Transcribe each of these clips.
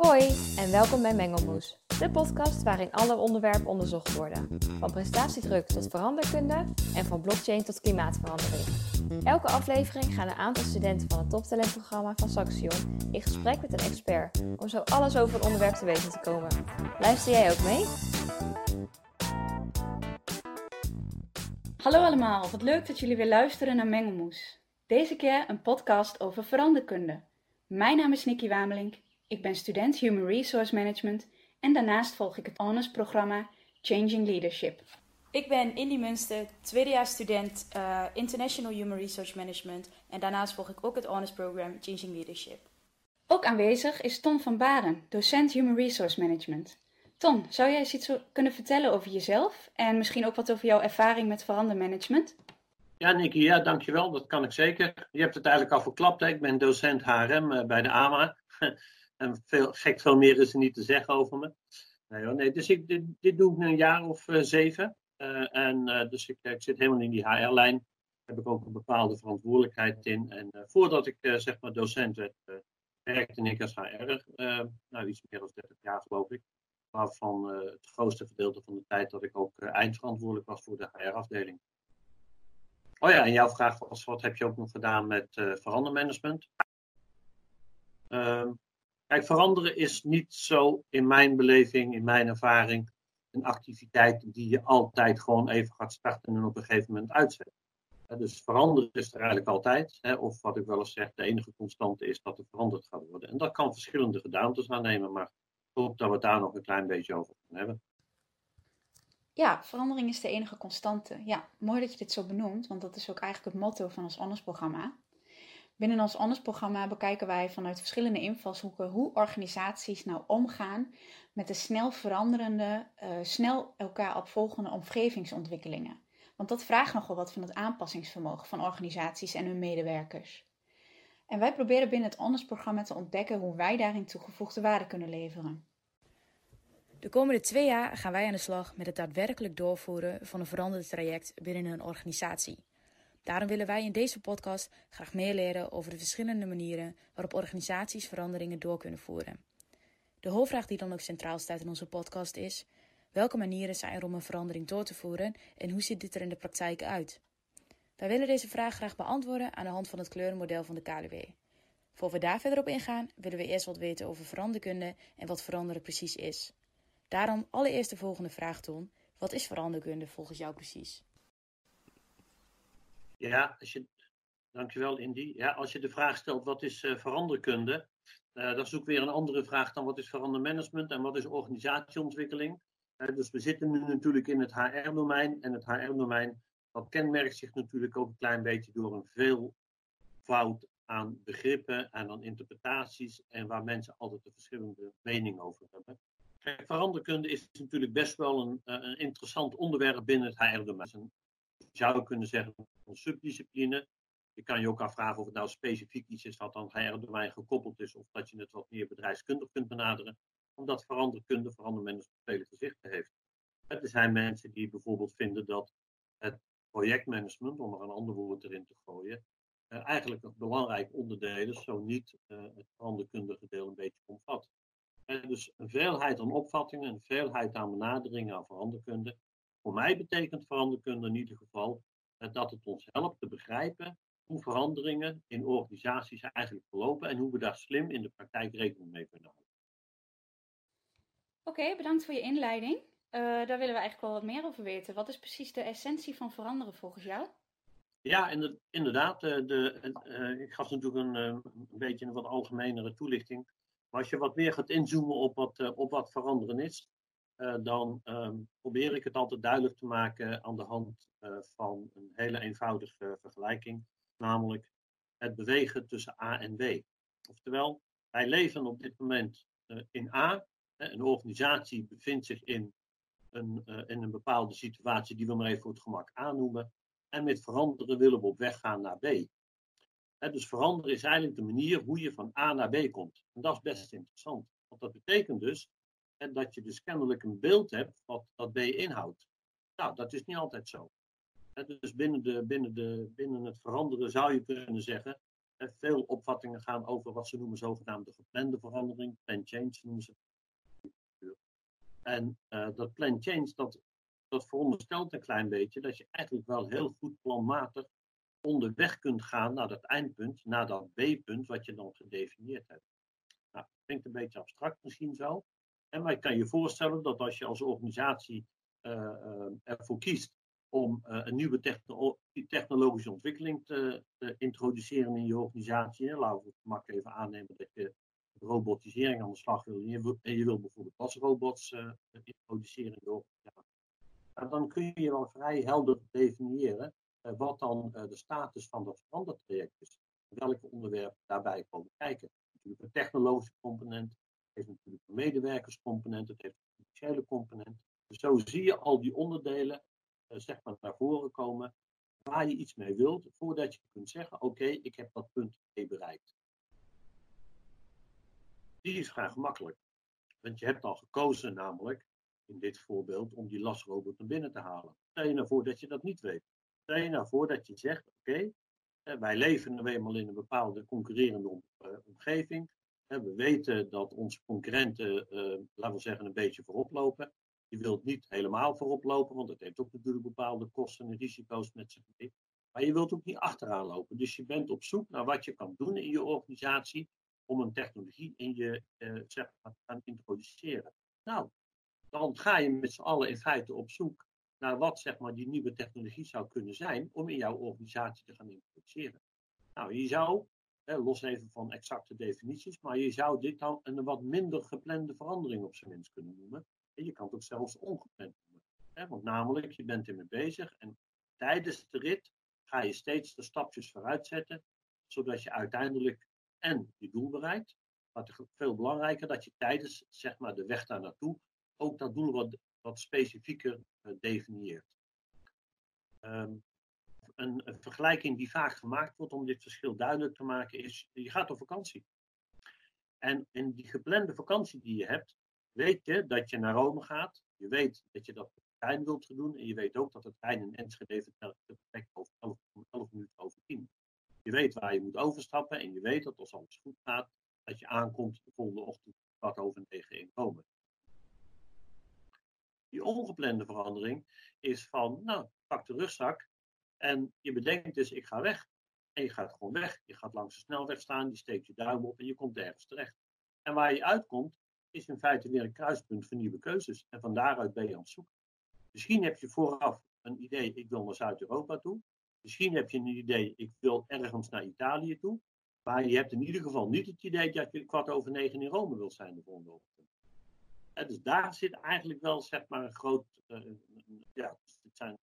Hoi en welkom bij Mengelmoes, de podcast waarin alle onderwerpen onderzocht worden. Van prestatiedruk tot veranderkunde en van blockchain tot klimaatverandering. Elke aflevering gaan een aantal studenten van het toptalentprogramma van Saxion in gesprek met een expert om zo alles over het onderwerp te weten te komen. Luister jij ook mee? Hallo allemaal, wat leuk dat jullie weer luisteren naar Mengelmoes. Deze keer een podcast over veranderkunde. Mijn naam is Nikki Wamelink, ik ben student Human Resource Management en daarnaast volg ik het honors-programma Changing Leadership. Ik ben Indy Munster, tweedejaars student uh, International Human Resource Management en daarnaast volg ik ook het honors program Changing Leadership. Ook aanwezig is Ton van Baren, docent Human Resource Management. Ton, zou jij eens iets kunnen vertellen over jezelf en misschien ook wat over jouw ervaring met verandermanagement? Ja, Nicky, ja, dankjewel. Dat kan ik zeker. Je hebt het eigenlijk al verklapt. Hè? Ik ben docent HRM uh, bij de AMA. En veel, gek veel meer is er niet te zeggen over me. Nee, hoor, nee dus ik, dit, dit, doe ik nu een jaar of uh, zeven. Uh, en dus ik, ik, zit helemaal in die HR-lijn. Heb ik ook een bepaalde verantwoordelijkheid in. En voordat ik zeg maar docent werd, werkte ik als HR. nou, iets meer dan 30 jaar geloof ik. Waarvan het grootste gedeelte van de tijd dat ik ook eindverantwoordelijk was voor de HR-afdeling. Oh ja, en jouw vraag was: wat heb je ook nog gedaan met verandermanagement? Kijk, veranderen is niet zo in mijn beleving, in mijn ervaring, een activiteit die je altijd gewoon even gaat starten en op een gegeven moment uitzet. Dus veranderen is er eigenlijk altijd. Of wat ik wel eens zeg, de enige constante is dat er veranderd gaat worden. En dat kan verschillende gedaantes aannemen, maar ik hoop dat we het daar nog een klein beetje over gaan hebben. Ja, verandering is de enige constante. Ja, mooi dat je dit zo benoemt, want dat is ook eigenlijk het motto van ons honors-programma. Binnen ons honors-programma bekijken wij vanuit verschillende invalshoeken hoe organisaties nou omgaan met de snel veranderende, uh, snel elkaar opvolgende omgevingsontwikkelingen. Want dat vraagt nogal wat van het aanpassingsvermogen van organisaties en hun medewerkers. En wij proberen binnen het honors-programma te ontdekken hoe wij daarin toegevoegde waarde kunnen leveren. De komende twee jaar gaan wij aan de slag met het daadwerkelijk doorvoeren van een veranderd traject binnen een organisatie. Daarom willen wij in deze podcast graag meer leren over de verschillende manieren waarop organisaties veranderingen door kunnen voeren. De hoofdvraag die dan ook centraal staat in onze podcast is: welke manieren zijn er om een verandering door te voeren en hoe ziet dit er in de praktijk uit? Wij willen deze vraag graag beantwoorden aan de hand van het kleurenmodel van de KLW. Voor we daar verder op ingaan, willen we eerst wat weten over veranderkunde en wat veranderen precies is. Daarom allereerst de volgende vraag, Ton. Wat is veranderkunde volgens jou precies? Ja, als je, dankjewel Indy. Ja, als je de vraag stelt wat is uh, veranderkunde, uh, dat is ook weer een andere vraag dan wat is verandermanagement en wat is organisatieontwikkeling. Uh, dus we zitten nu natuurlijk in het HR-domein en het HR-domein kenmerkt zich natuurlijk ook een klein beetje door een veel fout aan begrippen en aan interpretaties en waar mensen altijd een verschillende mening over hebben. Veranderkunde is natuurlijk best wel een, eh, een interessant onderwerp binnen het HR-domein. Je zou kunnen zeggen een subdiscipline. Je kan je ook afvragen of het nou specifiek iets is wat aan het HR-domein gekoppeld is, of dat je het wat meer bedrijfskundig kunt benaderen, omdat veranderkunde, verandermanagement vele gezichten heeft. Er zijn mensen die bijvoorbeeld vinden dat het projectmanagement, om er een ander woord erin te gooien, eh, eigenlijk een belangrijk onderdeel is, zo niet uh, het veranderkundige deel een beetje omvat dus een veelheid aan opvattingen, een veelheid aan benaderingen aan veranderkunde. Voor mij betekent veranderkunde in ieder geval dat het ons helpt te begrijpen hoe veranderingen in organisaties eigenlijk verlopen en hoe we daar slim in de praktijk rekening mee kunnen houden. Oké, bedankt voor je inleiding. Uh, daar willen we eigenlijk wel wat meer over weten. Wat is precies de essentie van veranderen volgens jou? Ja, inderdaad. De, de, uh, ik gaf natuurlijk een, een beetje een wat algemenere toelichting. Maar als je wat meer gaat inzoomen op wat, uh, op wat veranderen is, dan um, probeer ik het altijd duidelijk te maken aan de hand uh, van een hele eenvoudige vergelijking, namelijk het bewegen tussen A en B. Oftewel, wij leven op dit moment in A. Een organisatie bevindt zich in een, in een bepaalde situatie die we maar even voor het gemak aannoemen. En met veranderen willen we op weg gaan naar B dus veranderen is eigenlijk de manier hoe je van A naar B komt. En dat is best interessant. Want dat betekent dus dat je dus kennelijk een beeld hebt wat dat B inhoudt. Nou, dat is niet altijd zo. dus binnen, de, binnen, de, binnen het veranderen zou je kunnen zeggen veel opvattingen gaan over wat ze noemen zogenaamde geplande verandering. Plan change noemen ze. En uh, dat plan change, dat, dat veronderstelt een klein beetje dat je eigenlijk wel heel goed planmatig onderweg kunt gaan naar dat eindpunt, naar dat B-punt wat je dan gedefinieerd hebt. Nou, klinkt een beetje abstract misschien zo. En maar ik kan je voorstellen dat als je als organisatie uh, uh, ervoor kiest om uh, een nieuwe techno technologische ontwikkeling te, introduceren in je organisatie. Laten we het even aannemen dat je robotisering aan de slag wil. En je, wil, bijvoorbeeld wasrobots introduceren in je organisatie. Nou, dan kun je wel vrij helder definiëren wat dan de status van dat verandertraject is. Welke onderwerpen daarbij komen kijken. Natuurlijk een technologische component, heeft natuurlijk een medewerkerscomponent, het heeft een financiële component. Dus zo zie je al die onderdelen uh, zeg maar naar voren komen waar je iets mee wilt, voordat je kunt zeggen, oké, ik heb dat punt B bereikt. Die is vrij gemakkelijk. Want je hebt al gekozen namelijk, in dit voorbeeld, om die lasrobot naar binnen te halen. Stel je nou voor dat je dat niet weet. Stel je nou voor dat je zegt, oké, okay, wij leven nu eenmaal in een bepaalde concurrerende uh, omgeving. We weten dat onze concurrenten, uh, laten we zeggen, een beetje voorop lopen. Je wilt niet helemaal voorop lopen, want het heeft ook natuurlijk bepaalde kosten en risico's met zich mee. Maar je wilt ook niet achteraan lopen. Dus je bent op zoek naar wat je kan doen in je organisatie om een technologie in je eh, zeg maar, te gaan introduceren. Nou, dan ga je met z'n allen in feite op zoek naar wat zeg maar, die nieuwe technologie zou kunnen zijn om in jouw organisatie te gaan introduceren. Nou, je zou, eh, los even van exacte definities, maar je zou dit dan een wat minder geplande verandering op zijn minst kunnen noemen. En je kan het ook zelfs ongepland. Hè? Want namelijk, je bent ermee bezig en tijdens de rit ga je steeds de stapjes vooruit zetten, zodat je uiteindelijk en je doel bereikt. Maar veel belangrijker dat je tijdens zeg maar, de weg daar naartoe ook dat doel wat, wat specifieker uh, definieert. Um, een, een, vergelijking die vaak gemaakt wordt om dit verschil duidelijk te maken is, je gaat op vakantie. En in die geplande vakantie die je hebt, weet je dat je naar Rome gaat. Je weet dat je dat met de trein wilt doen. En je weet ook dat de trein in Enschede vertrekt over 11, 11 minuten over 10. Je weet waar je moet overstappen. En je weet dat als alles goed gaat, dat je aankomt de volgende ochtend kwart over negen in Rome. Die ongeplande verandering is van, nou, pak de rugzak. En je bedenkt dus, ik ga weg. En je gaat gewoon weg. Je gaat langs de snelweg staan, je steekt je duim op en je komt ergens terecht. En waar je uitkomt, is in feite weer een kruispunt voor nieuwe keuzes. En van daaruit ben je aan het zoeken. Misschien heb je vooraf een idee, ik wil naar Zuid-Europa toe. Misschien heb je een idee, ik wil ergens naar Italië toe. Maar je hebt in ieder geval niet het idee dat je kwart over negen in Rome wilt zijn de volgende ochtend. En dus daar zit eigenlijk wel zeg maar een groot, uh, ja, het zijn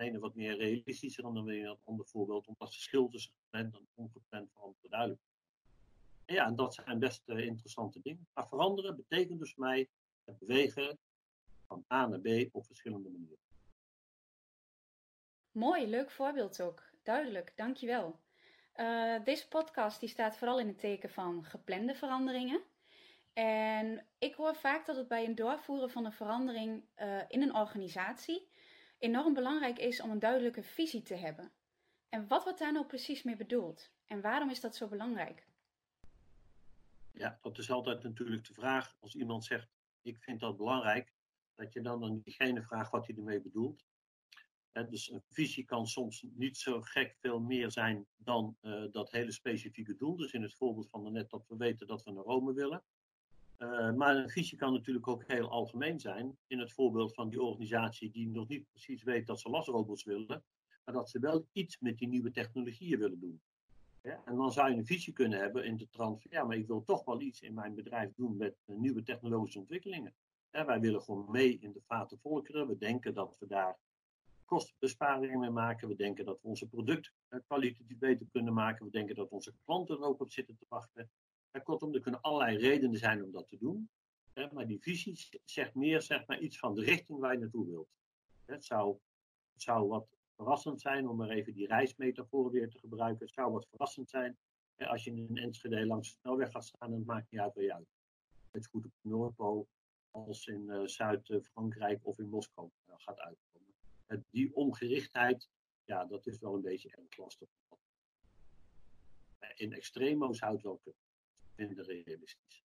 ene wat meer realistischer dan weer een ander voorbeeld, omdat het verschil tussen gepland en ongepland veranderen duidelijk ja, en dat zijn best uh, interessante dingen. Maar veranderen betekent dus mij het bewegen van A naar B op verschillende manieren. Mooi, leuk voorbeeld ook. Duidelijk, dankjewel. Uh, deze podcast die staat vooral in het teken van geplande veranderingen. En ik hoor vaak dat het bij een doorvoeren van een verandering uh, in een organisatie enorm belangrijk is om een duidelijke visie te hebben. En wat wordt daar nou precies mee bedoeld? En waarom is dat zo belangrijk? Ja, dat is altijd natuurlijk de vraag. Als iemand zegt, ik vind dat belangrijk, dat je dan aan diegene vraagt wat hij ermee bedoelt. dus een visie kan soms niet zo gek veel meer zijn dan uh, dat hele specifieke doel. Dus in het voorbeeld van net dat we weten dat we naar Rome willen. Uh, maar een visie kan natuurlijk ook heel algemeen zijn. In het voorbeeld van die organisatie die nog niet precies weet dat ze lasrobots willen. Maar dat ze wel iets met die nieuwe technologieën willen doen. En dan zou je een visie kunnen hebben in de trant van ja, maar ik wil toch wel iets in mijn bedrijf doen met nieuwe technologische ontwikkelingen. Wij willen gewoon mee in de vaten volkeren. We denken dat we daar kostenbesparingen mee maken. We denken dat we onze product kwalitatief beter kunnen maken. We denken dat onze klanten er ook op zitten te wachten. Kortom, er kunnen allerlei redenen zijn om dat te doen. Ja, maar die visie zegt meer zeg maar, iets van de richting waar je naartoe wilt. Het zou, het zou wat verrassend zijn, om maar even die reismetafoor weer te gebruiken. Het zou wat verrassend zijn als je in een Enschede langs de snelweg gaat staan en het maakt niet uit waar je uit. Het goed op Noordpool als in uh, Zuid-Frankrijk of in Moskou uh, gaat uitkomen. Die ongerichtheid, ja, dat is wel een beetje erg lastig. in extremo's zou het wel kunnen. Minder realistisch.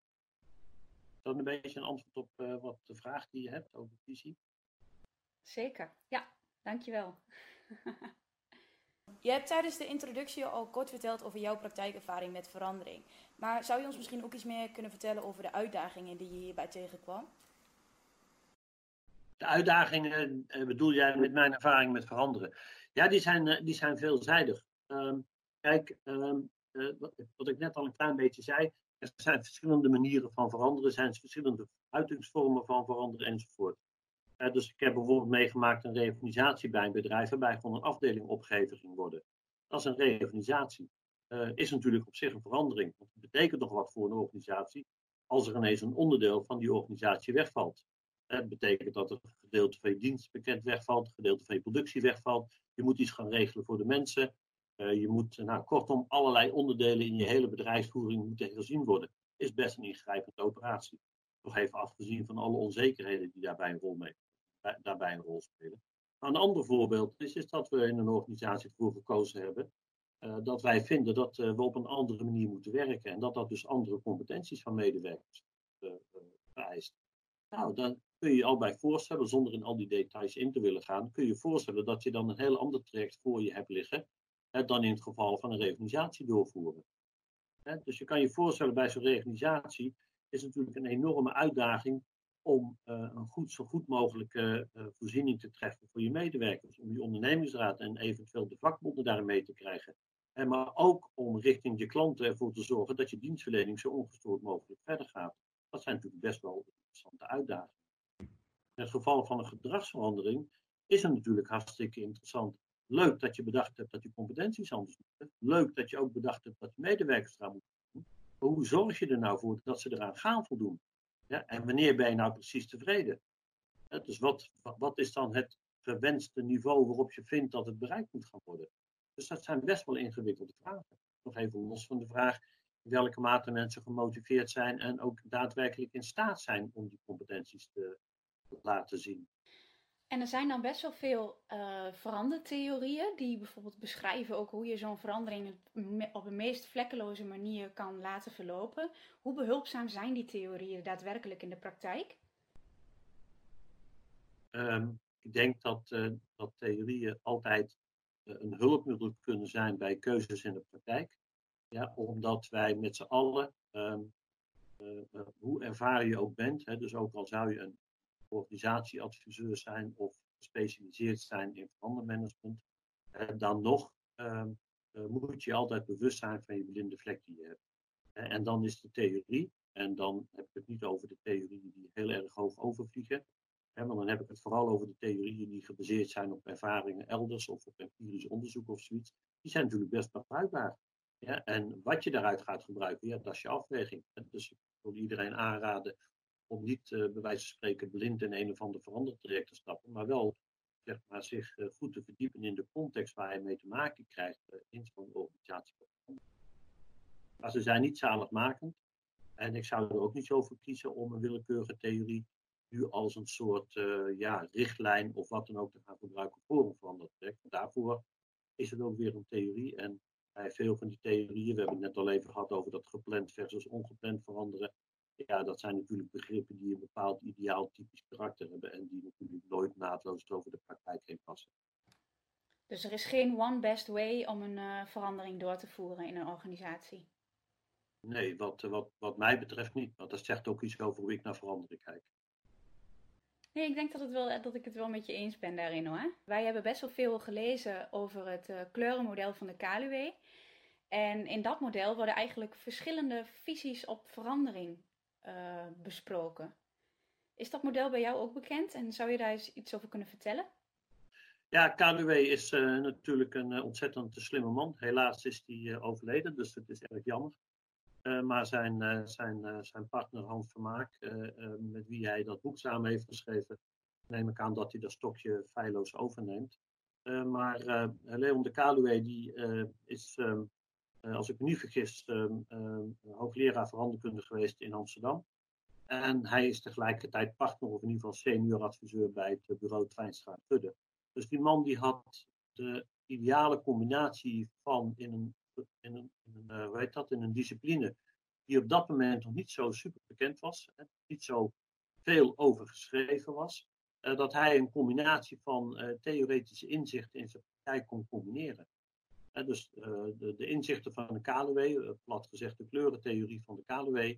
Is dat een beetje een antwoord op wat de vraag die je hebt over visie? Zeker, ja, dankjewel. Je hebt tijdens de introductie al kort verteld over jouw praktijkervaring met verandering. Maar zou je ons misschien ook iets meer kunnen vertellen over de uitdagingen die je hierbij tegenkwam? De uitdagingen eh, bedoel jij met mijn ervaring met veranderen? Ja, die zijn, eh, die zijn veelzijdig. Ehm, kijk, ehm, eh, wat, ik net al een klein beetje zei, er zijn verschillende manieren van veranderen, er zijn verschillende uitingsvormen van veranderen enzovoort. dus ik heb bijvoorbeeld meegemaakt een reorganisatie bij een bedrijf waarbij gewoon een afdeling opgegeven ging worden. Dat is een reorganisatie. is natuurlijk op zich een verandering. Want het betekent nog wat voor een organisatie als er ineens een onderdeel van die organisatie wegvalt. Dat betekent dat een gedeelte van je dienstpakket wegvalt, een gedeelte van je productie wegvalt. Je moet iets gaan regelen voor de mensen. Uh, je moet, nou, kortom, allerlei onderdelen in je hele bedrijfsvoering moeten herzien worden. Is best een ingrijpende operatie. Nog even afgezien van alle onzekerheden die daarbij een rol, mee, daarbij een rol spelen. Een ander voorbeeld is, is dat we in een organisatie ervoor gekozen hebben uh, dat wij vinden dat uh, we op een andere manier moeten werken. En dat dat dus andere competenties van medewerkers vereist. Nou, dan kun je je al bij voorstellen, zonder in al die details in te willen gaan, kun je voorstellen dat je dan een heel ander traject voor je hebt liggen dan in het geval van een reorganisatie doorvoeren. Dus je kan je voorstellen bij zo'n reorganisatie is natuurlijk een enorme uitdaging om uh, een goed, zo goed mogelijke uh, voorziening te treffen voor je medewerkers, om je ondernemingsraad en eventueel de vakbonden daarin mee te krijgen. En maar ook om richting je klanten ervoor te zorgen dat je dienstverlening zo ongestoord mogelijk verder gaat. Dat zijn natuurlijk best wel interessante uitdagingen. In het geval van een gedragsverandering is het natuurlijk hartstikke interessant. Leuk dat je bedacht hebt dat je competenties anders moeten. Leuk dat je ook bedacht hebt dat je medewerkers eraan moeten doen. Maar hoe zorg je er nou voor dat ze eraan gaan voldoen? Ja, en wanneer ben je nou precies tevreden? Dus wat, wat is dan het gewenste niveau waarop je vindt dat het bereikt moet gaan worden? Dus dat zijn best wel ingewikkelde vragen. Nog even los van de vraag in welke mate mensen gemotiveerd zijn en ook daadwerkelijk in staat zijn om die competenties te laten zien. En er zijn dan best wel veel uh, verandertheorieën die bijvoorbeeld beschrijven ook hoe je zo'n verandering op een meest vlekkeloze manier kan laten verlopen. Hoe behulpzaam zijn die theorieën daadwerkelijk in de praktijk? Um, ik denk dat, uh, dat theorieën altijd uh, een hulpmiddel kunnen zijn bij keuzes in de praktijk. Ja, omdat wij met z'n allen, um, hoe ervaren je ook bent, hè, dus ook al zou je een organisatieadviseur zijn of gespecialiseerd zijn in verandermanagement, dan nog ehm, eh, moet je altijd bewust zijn van je blinde vlek die je hebt. En dan is de theorie, en dan heb ik het niet over de theorieën die heel erg hoog overvliegen, hè, maar dan heb ik het vooral over de theorieën die gebaseerd zijn op ervaringen elders of op empirisch onderzoek of zoiets. Die zijn natuurlijk best bruikbaar. Ja, en wat je daaruit gaat gebruiken, dat is je afweging. Dus ik wil iedereen aanraden om niet uh, bij wijze van spreken blind in een of ander verandertraject te stappen, maar wel zeg maar, zich uh, goed te verdiepen in de context waar hij mee te maken krijgt uh, in zo'n organisatie. Maar ze zijn niet zaligmakend. En ik zou er ook niet zo voor kiezen om een willekeurige theorie nu als een soort ja, richtlijn of wat dan ook te gaan gebruiken voor een verandertraject. Daarvoor is het ook weer een theorie. En bij veel van die theorieën, we hebben het net al even gehad over dat gepland versus ongepland veranderen ja, dat zijn natuurlijk begrippen die een bepaald ideaal typisch karakter hebben en die natuurlijk nooit naadloos over de praktijk heen passen. Dus er is geen one best way om een uh, verandering door te voeren in een organisatie? Nee, wat, eh, wat, wat mij betreft niet. Want dat zegt ook iets over hoe ik naar verandering kijk. Nee, ik denk dat, het wel, dat ik het wel met je eens ben daarin hoor. Wij hebben best wel veel gelezen over het uh, kleurenmodel van de KLUW. En in dat model worden eigenlijk verschillende visies op verandering uh, besproken. Is dat model bij jou ook bekend en zou je daar eens iets over kunnen vertellen? Ja, KDW is uh, natuurlijk een uh, ontzettend slimme man. Helaas is hij overleden, dus het is erg jammer. maar zijn, zijn, zijn partner Hans Vermaak, met wie hij dat boek samen heeft geschreven, neem ik aan dat hij dat stokje feilloos overneemt. maar Leon de Kaluwe die is um, eh, als ik me niet vergis, ehm, ehm, hoogleraar veranderkunde geweest in Amsterdam. En hij is tegelijkertijd partner, of in ieder geval senior adviseur bij het bureau Twijnstraat Gudde. Dus die man die had de ideale combinatie van in een in een, in een heet dat, in een discipline die op dat moment nog niet zo super bekend was, hè, niet zo veel over geschreven was, uh, dat hij een combinatie van theoretische inzichten in zijn praktijk kon combineren. Dus de, de, inzichten van de KLW, plat gezegd de kleurentheorie van de KLW,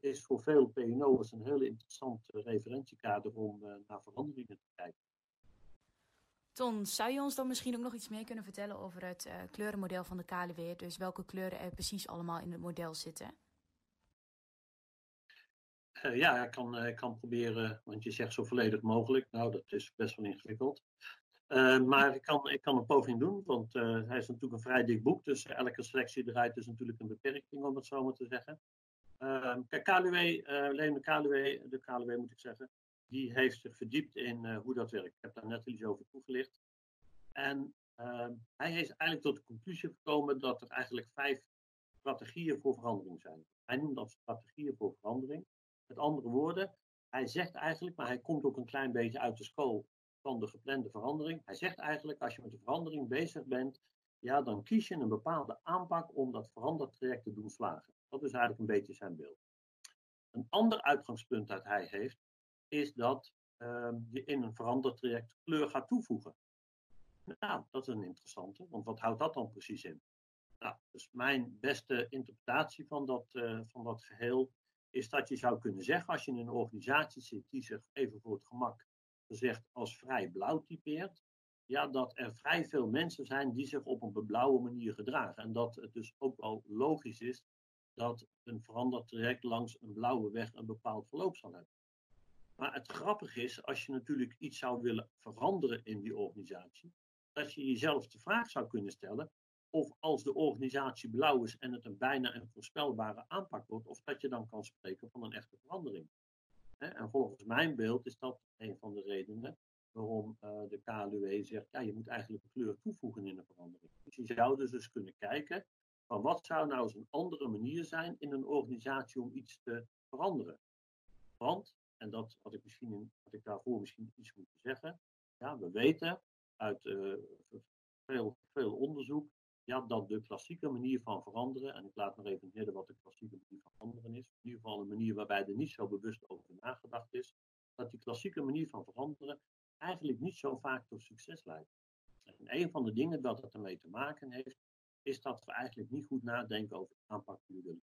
is voor veel PNO'ers een hele interessant referentiekader om naar veranderingen te kijken. Ton, zou je ons dan misschien ook nog iets meer kunnen vertellen over het uh, kleurenmodel van de KLW? Dus welke kleuren er precies allemaal in het model zitten? Uh, ja, ik kan, ik kan proberen, want je zegt zo volledig mogelijk. Nou, dat is best wel ingewikkeld. Uh, maar ik kan, ik kan een poging doen, want hij is natuurlijk een vrij dik boek. Dus elke selectie eruit is natuurlijk een beperking, om het zo maar te zeggen. kijk, KLW, alleen de KLW, de KLW moet ik zeggen, die heeft zich verdiept in hoe dat werkt. Ik heb daar net iets over toegelicht. En uh, hij is eigenlijk tot de conclusie gekomen dat er eigenlijk vijf strategieën voor verandering zijn. Hij noemt dat strategieën voor verandering. Met andere woorden, hij zegt eigenlijk, maar hij komt ook een klein beetje uit de school van de geplande verandering. Hij zegt eigenlijk, als je met de verandering bezig bent, ja, dan kies je een bepaalde aanpak om dat verandertraject te doen slagen. Dat is eigenlijk een beetje zijn beeld. Een ander uitgangspunt dat hij heeft, is dat uh, je in een verandertraject kleur gaat toevoegen. Nou, dat is een interessante, want wat houdt dat dan precies in? Nou, dus mijn beste interpretatie van dat, uh, van dat geheel is dat je zou kunnen zeggen, als je in een organisatie zit die zich even voor het gemak gezegd als vrij blauw typeert, ja, dat er vrij veel mensen zijn die zich op een blauwe manier gedragen. En dat het dus ook wel logisch is dat een veranderd traject langs een blauwe weg een bepaald verloop zal hebben. Maar het grappige is, als je natuurlijk iets zou willen veranderen in die organisatie, dat je jezelf de vraag zou kunnen stellen of als de organisatie blauw is en het een bijna een voorspelbare aanpak wordt, of dat je dan kan spreken van een echte verandering. En volgens mijn beeld is dat een van de redenen waarom uh, de KLUE zegt, ja, je moet eigenlijk kleur toevoegen in een verandering. Dus je zou dus, dus kunnen kijken van wat zou nou eens een andere manier zijn in een organisatie om iets te veranderen. Want en dat had ik, misschien had ik daarvoor misschien iets moeten zeggen. Ja, we weten uit uh, veel, veel onderzoek ja, dat de klassieke manier van veranderen, en ik laat nog even midden wat de klassieke manier van veranderen is, in ieder geval een manier waarbij er niet zo bewust over nagedacht is, dat die klassieke manier van veranderen eigenlijk niet zo vaak tot succes leidt. En een van de dingen dat het ermee te maken heeft, is dat we eigenlijk niet goed nadenken over de aanpak die we willen.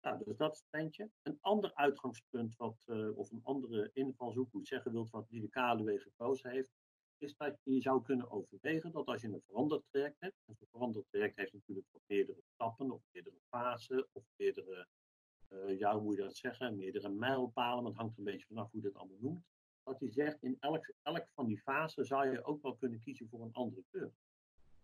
Nou, dus dat is het eentje. Een ander uitgangspunt, wat, uh, of een andere invalshoek, hoe zeggen wilt, wat die de KLW gekozen heeft, is dat je zou kunnen overwegen dat als je een veranderd traject hebt, en een veranderd traject heeft natuurlijk meerdere stappen, of meerdere fasen, of meerdere, uh, ja, hoe moet je dat zeggen, meerdere mijlpalen, maar het hangt er een beetje vanaf hoe je dat allemaal noemt, dat hij zegt, in elk, elk van die fasen zou je ook wel kunnen kiezen voor een andere kleur.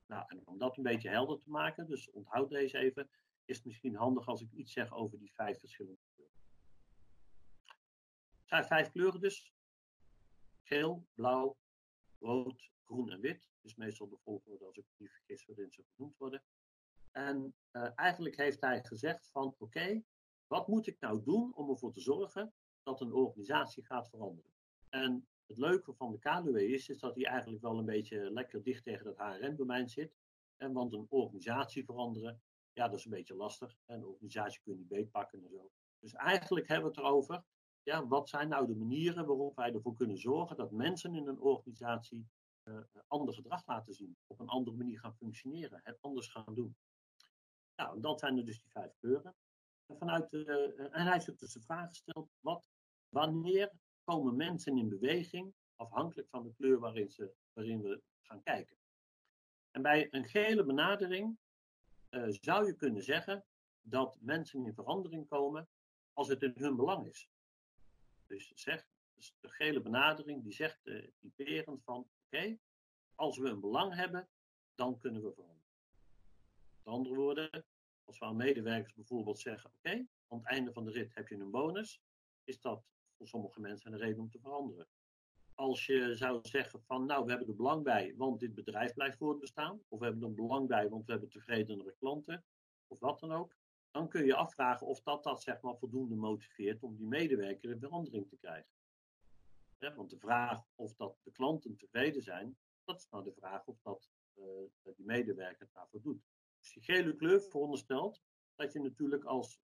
Nou, en om dat een beetje helder te maken, dus onthoud deze even, is het misschien handig als ik iets zeg over die vijf verschillende kleuren. Het zijn vijf kleuren dus. Geel, blauw, rood, groen en wit. Dus meestal de volgorde, als ik niet vergis, waarin ze genoemd worden. En uh, eigenlijk heeft hij gezegd van oké, wat moet ik nou doen om ervoor te zorgen dat een organisatie gaat veranderen? En het leuke van de KLW is, is dat hij eigenlijk wel een beetje lekker dicht tegen het HRM-domein zit. En want een organisatie veranderen, ja, dat is een beetje lastig. Een organisatie kun je niet beetpakken en zo. Dus eigenlijk hebben we het erover, ja, wat zijn nou de manieren waarop wij ervoor kunnen zorgen dat mensen in een organisatie uh, ander gedrag laten zien, op een andere manier gaan functioneren, het anders gaan doen. Nou, dat zijn er dus die vijf kleuren. En, vanuit de, uh, en hij heeft dus de vraag gesteld, wat, wanneer komen mensen in beweging, afhankelijk van de kleur waarin, ze, waarin we gaan kijken. En bij een gele benadering zou je kunnen zeggen dat mensen in verandering komen als het in hun belang is. Dus, zeg, dus de gele benadering die zegt uh, typerend van oké, als we een belang hebben, dan kunnen we veranderen. Met andere woorden, als we aan medewerkers bijvoorbeeld zeggen oké, aan het einde van de rit heb je een bonus, is dat voor sommige mensen een reden om te veranderen als je zou zeggen van nou, we hebben er belang bij, want dit bedrijf blijft voortbestaan, of we hebben er belang bij, want we hebben tevredenere klanten, of wat dan ook, dan kun je afvragen of dat, dat zeg maar, voldoende motiveert om die medewerker in verandering te krijgen. Want de vraag of dat de klanten tevreden zijn, dat is nou de vraag of dat uh, die medewerker daarvoor doet. Dus die gele kleur veronderstelt dat je natuurlijk als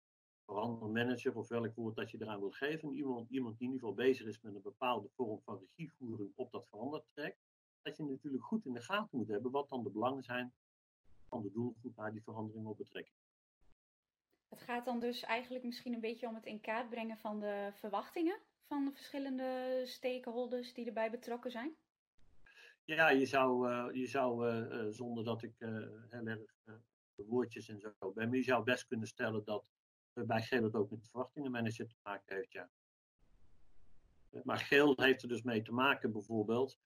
verandermanager of welk woord dat je eraan wil geven, iemand, iemand die in ieder geval bezig is met een bepaalde vorm van regievoering op dat verandertraject, dat je natuurlijk goed in de gaten moet hebben wat dan de belangen zijn van de doelgroep waar die verandering op betrekking. Het gaat dan dus eigenlijk misschien een beetje om het in kaart brengen van de verwachtingen van de verschillende stakeholders die erbij betrokken zijn? Ja, je zou, uh, je zou uh, zonder dat ik heel erg woordjes en zo ben, maar je zou best kunnen stellen dat bij geel het ook met verwachtingenmanager te maken heeft, ja. Maar geel heeft er dus mee te maken bijvoorbeeld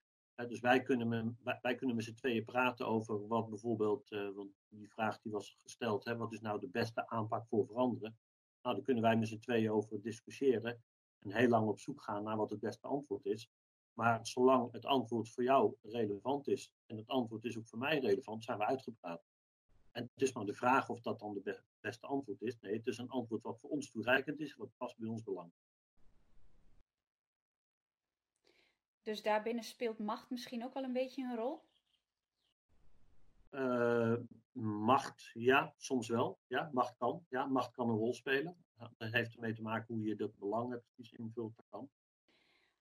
dus wij kunnen, wij kunnen met z'n tweeën praten over wat bijvoorbeeld, uh, want die vraag die was gesteld, hè, wat is nou de beste aanpak voor veranderen? Nou, daar kunnen wij met z'n tweeën over discussiëren en heel lang op zoek gaan naar wat het beste antwoord is. Maar zolang het antwoord voor jou relevant is en het antwoord is ook voor mij relevant, zijn we uitgepraat. En het is maar de vraag of dat dan de beste antwoord is. Nee, het is een antwoord wat voor ons toereikend is, wat past bij ons belang. Dus daarbinnen speelt macht misschien ook wel een beetje een rol? Uh, macht, ja, soms wel. Ja, macht kan. Ja, macht kan een rol spelen. dat heeft ermee te maken hoe je dat belang precies invult. Dat kan.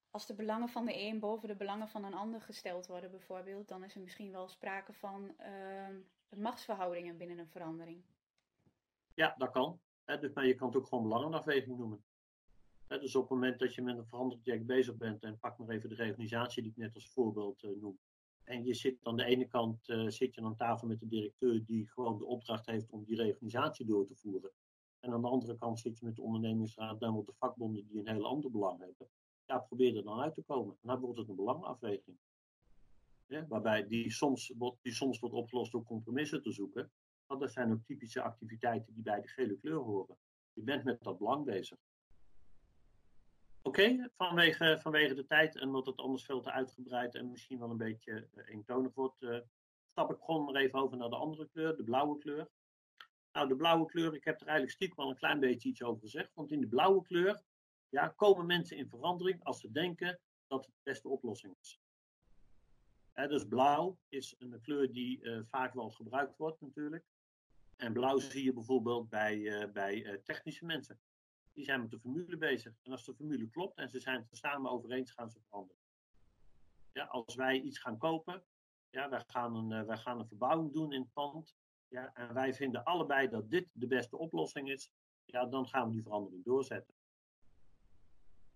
Als de belangen van de een boven de belangen van een ander gesteld worden, bijvoorbeeld, dan is er misschien wel sprake van uh, machtsverhoudingen binnen een verandering. Ja, dat kan. dus, maar je kan het ook gewoon belangenafweging noemen dus op het moment dat je met een veranderproject bezig bent, en pak maar even de reorganisatie die ik net als voorbeeld uh, noem. En je zit aan de ene kant uh, zit je aan tafel met de directeur die gewoon de opdracht heeft om die reorganisatie door te voeren. En aan de andere kant zit je met de ondernemingsraad met de vakbonden die een heel ander belang hebben. Ja, probeer er dan uit te komen. En dan wordt het een belangenafweging. Ja, waarbij die soms, die soms wordt opgelost door compromissen te zoeken. Want dat zijn ook typische activiteiten die bij de gele kleur horen. Je bent met dat belang bezig. Oké, vanwege, vanwege de tijd en omdat het anders veel te uitgebreid en misschien wel een beetje uh, eentonig wordt, uh, stap ik gewoon maar even over naar de andere kleur, de blauwe kleur. Nou, de blauwe kleur, ik heb er eigenlijk stiekem al een klein beetje iets over gezegd, want in de blauwe kleur ja, komen mensen in verandering als ze denken dat het de beste oplossing is. dus blauw is een kleur die uh, vaak wel gebruikt wordt natuurlijk. En blauw zie je bijvoorbeeld bij, bij technische mensen die zijn met de formule bezig. En als de formule klopt en ze zijn het er samen over eens, gaan ze veranderen. Ja, als wij iets gaan kopen, ja, wij, gaan een, uh, wij gaan een verbouwing doen in het pand. Ja, en wij vinden allebei dat dit de beste oplossing is. Ja, dan gaan we die verandering doorzetten.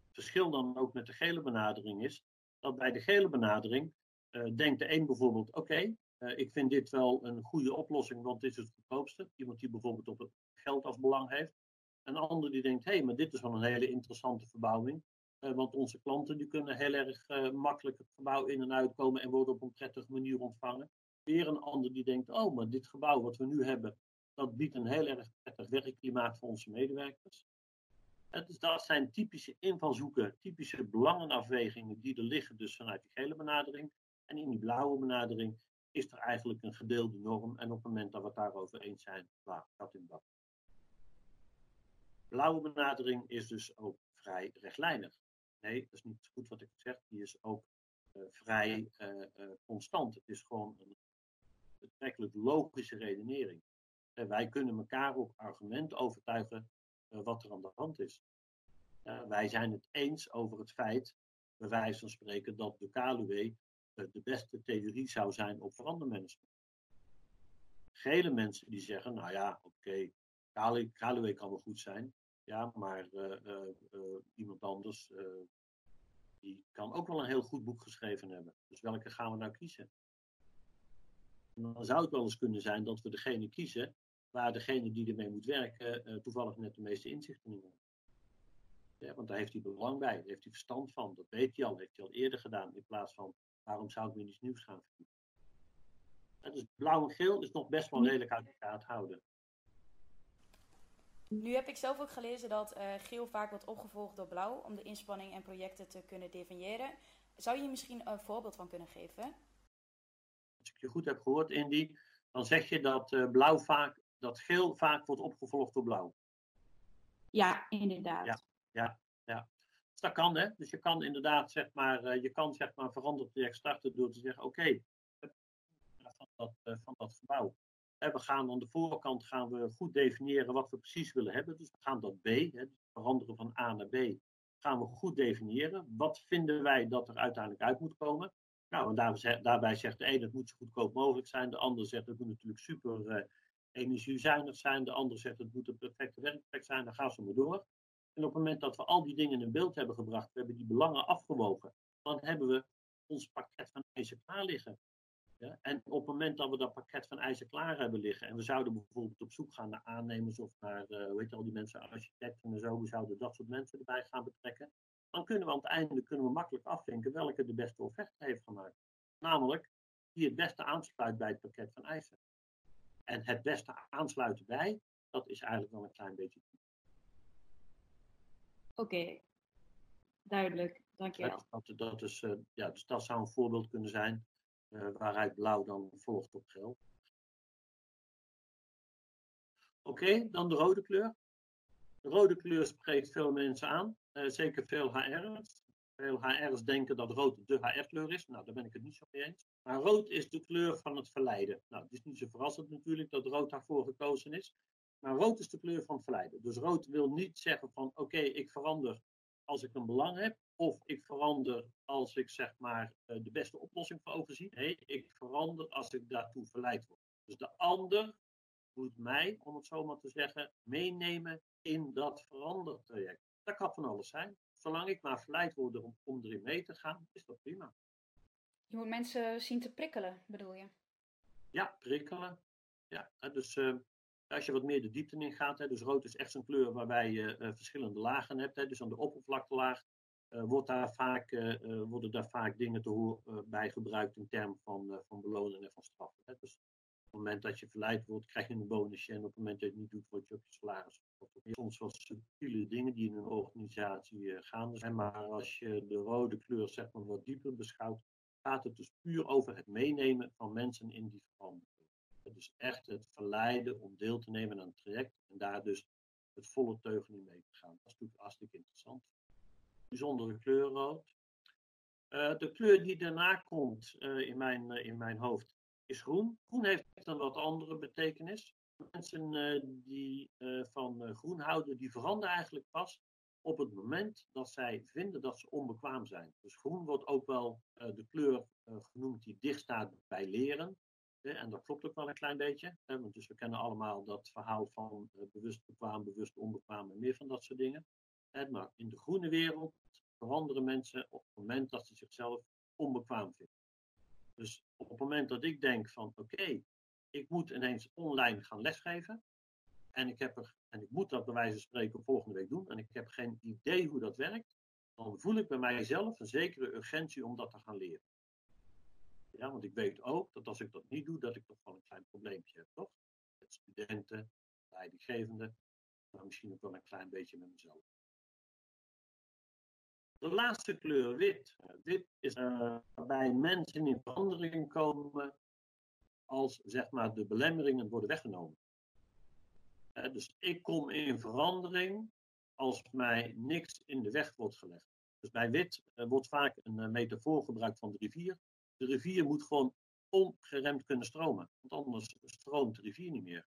Het verschil dan ook met de gele benadering is dat bij de gele benadering uh, denkt de een bijvoorbeeld: oké, uh, ik vind dit wel een goede oplossing, want dit is het goedkoopste. Iemand die bijvoorbeeld op het geld als belang heeft. Een ander die denkt, hé, hey, maar dit is wel een hele interessante verbouwing. Uh, want onze klanten die kunnen heel erg uh, makkelijk het gebouw in en uitkomen en worden op een prettige manier ontvangen. Weer een ander die denkt, oh, maar dit gebouw wat we nu hebben, dat biedt een heel erg prettig werkklimaat voor onze medewerkers. Uh, dus dat zijn typische invalshoeken, typische belangenafwegingen die er liggen dus vanuit die gele benadering. En in die blauwe benadering is er eigenlijk een gedeelde norm. En op het moment dat we het daarover eens zijn, waar dat in bak blauwe benadering is dus ook vrij rechtlijnig. Nee, dat is niet goed wat ik zeg. Die is ook uh, vrij uh, constant. Het is gewoon een betrekkelijk logische redenering. wij kunnen elkaar op argument overtuigen wat er aan de hand is. wij zijn het eens over het feit, bij wijze van spreken, dat de KLUW de beste theorie zou zijn op verandermanagement. Gele mensen die zeggen, nou ja, oké, okay, kan wel goed zijn, ja, maar uh, uh, iemand anders die kan ook wel een heel goed boek geschreven hebben. Dus welke gaan we nou kiezen? En dan zou het wel eens kunnen zijn dat we degene kiezen waar degene die ermee moet werken toevallig net de meeste inzichten in heeft. Ja, want daar heeft hij belang bij, daar heeft hij verstand van, dat weet hij al, heeft hij al eerder gedaan, in plaats van waarom zou ik weer iets nieuws gaan verdienen. Ja, dus blauw en geel is nog best wel redelijk uit elkaar te houden. Nu heb ik zelf ook gelezen dat uh, geel vaak wordt opgevolgd door blauw om de inspanning en projecten te kunnen definiëren. Zou je misschien een voorbeeld van kunnen geven? Als ik je goed heb gehoord, Indy, dan zeg je dat, uh, blauw vaak, dat geel vaak wordt opgevolgd door blauw. Ja, inderdaad. Ja, ja, ja. Dus dat kan, hè? Dus je kan inderdaad, zeg maar, uh, je kan zeg maar een veranderd project starten door te zeggen: oké, okay, van, dat, van dat gebouw we gaan aan de voorkant gaan we goed definiëren wat we precies willen hebben. Dus we gaan dat B, het veranderen van A naar B, gaan we goed definiëren. Wat vinden wij dat er uiteindelijk uit moet komen? Nou, en daar, daarbij zegt de een het moet zo goedkoop mogelijk zijn. De ander zegt het moet natuurlijk super uh, energiezuinig zijn. De ander zegt het moet een perfecte werkplek zijn. Dan gaan ze maar door. En op het moment dat we al die dingen in beeld hebben gebracht, we hebben die belangen afgewogen, dan hebben we ons pakket van eisen klaar liggen. En op het moment dat we dat pakket van eisen klaar hebben liggen, en we zouden bijvoorbeeld op zoek gaan naar aannemers of naar, uh, hoe heet al die mensen, architecten en zo, we zouden dat soort mensen erbij gaan betrekken, dan kunnen we aan het einde kunnen we makkelijk afvinken welke de beste offerte heeft gemaakt. Namelijk die het beste aansluit bij het pakket van eisen. En het beste aansluiten bij, dat is eigenlijk wel een klein beetje. Oké, duidelijk. Dankjewel. Dat, dat, dat is, uh, ja, dus dat zou een voorbeeld kunnen zijn waaruit blauw dan volgt op geel. Oké, dan de rode kleur. De rode kleur spreekt veel mensen aan, uh, zeker veel HR's. Veel HR's denken dat rood de HR-kleur is. Nou, daar ben ik het niet zo mee eens. Maar rood is de kleur van het verleiden. Nou, het is niet zo verrassend natuurlijk dat rood daarvoor gekozen is. Maar rood is de kleur van het verleiden. Dus rood wil niet zeggen van oké, ik verander als ik een belang heb. Of ik verander als ik zeg maar eh, de beste oplossing voor overzie. Nee, ik verander als ik daartoe verleid word. Dus de ander moet mij, om het zo maar te zeggen, meenemen in dat verandertraject. Dat kan van alles zijn. Zolang ik maar verleid word om, om erin mee te gaan, is dat prima. Je moet mensen zien te prikkelen, bedoel je? Ja, prikkelen. Ja, dus uh, als je wat meer de diepte in gaat, hè, dus rood is echt zo'n kleur waarbij je uh, verschillende lagen hebt. Hè, dus aan de oppervlaktelaag uh, wordt daar vaak, worden daar vaak dingen te bij gebruikt in termen van, van beloning en van straffen. Hè. Dus op het moment dat je verleid wordt, krijg je een bonusje. En op het moment dat je het niet doet, word je op je salaris. Soms wel subtiele dingen die in een organisatie gaande zijn. Maar als je de rode kleur zeg maar, wat dieper beschouwt, gaat het dus puur over het meenemen van mensen in die verandering. Dus echt het verleiden om deel te nemen aan het traject en daar dus het volle teugen in mee te gaan. Dat is natuurlijk hartstikke interessant. Bijzondere kleur rood. Uh, de kleur die daarna komt uh, in, mijn, uh, in mijn hoofd is groen. Groen heeft een wat andere betekenis. Mensen die van groen houden, die veranderen eigenlijk pas op het moment dat zij vinden dat ze onbekwaam zijn. Dus groen wordt ook wel de kleur genoemd die dicht staat bij leren. En dat klopt ook wel een klein beetje. Want dus we kennen allemaal dat verhaal van bewust bekwaam, bewust onbekwaam en meer van dat soort dingen. Maar in de groene wereld veranderen mensen op het moment dat ze zichzelf onbekwaam vinden. Dus op het moment dat ik denk van oké, ik moet ineens online gaan lesgeven. En ik, heb er, en ik moet dat bij wijze van spreken volgende week doen. En ik heb geen idee hoe dat werkt. Dan voel ik bij mijzelf een zekere urgentie om dat te gaan leren. Ja, want ik weet ook dat als ik dat niet doe, dat ik toch wel een klein probleempje heb, toch? Met studenten, leidinggevenden, maar misschien ook wel een klein beetje met mezelf. De laatste kleur, wit. Wit is uh, waarbij mensen in verandering komen als zeg maar, de belemmeringen worden weggenomen. Dus ik kom in verandering als mij niks in de weg wordt gelegd. Dus bij wit uh, wordt vaak een metafoor gebruikt van de rivier. De rivier moet gewoon ongeremd kunnen stromen, want anders stroomt de rivier niet meer.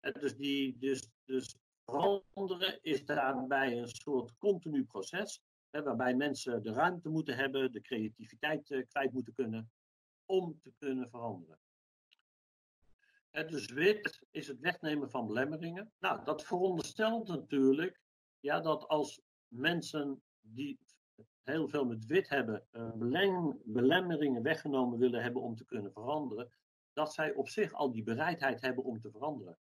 dus, die, dus, dus veranderen is daarbij een soort continu proces Hè, waarbij mensen de ruimte moeten hebben, de creativiteit uh, kwijt moeten kunnen om te kunnen veranderen. En dus wit is het wegnemen van belemmeringen. Nou, dat veronderstelt natuurlijk ja, dat als mensen die heel veel met wit hebben, uh, belemmeringen weggenomen willen hebben om te kunnen veranderen, dat zij op zich al die bereidheid hebben om te veranderen.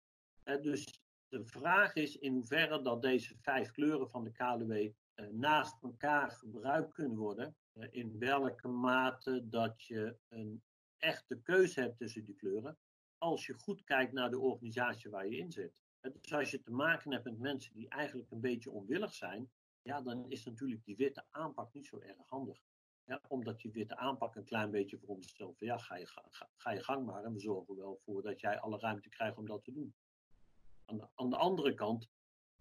dus de vraag is in hoeverre dat deze vijf kleuren van de KLW eh, naast elkaar gebruikt kunnen worden. Eh, in welke mate dat je een echte keuze hebt tussen die kleuren. Als je goed kijkt naar de organisatie waar je in zit. Dus als je te maken hebt met mensen die eigenlijk een beetje onwillig zijn, ja, dan is natuurlijk die witte aanpak niet zo erg handig. Ja, omdat die witte aanpak een klein beetje veronderstelt van ja, ga je, ga, ga je gang maar en we zorgen wel voor dat jij alle ruimte krijgt om dat te doen. Aan de, aan de andere kant,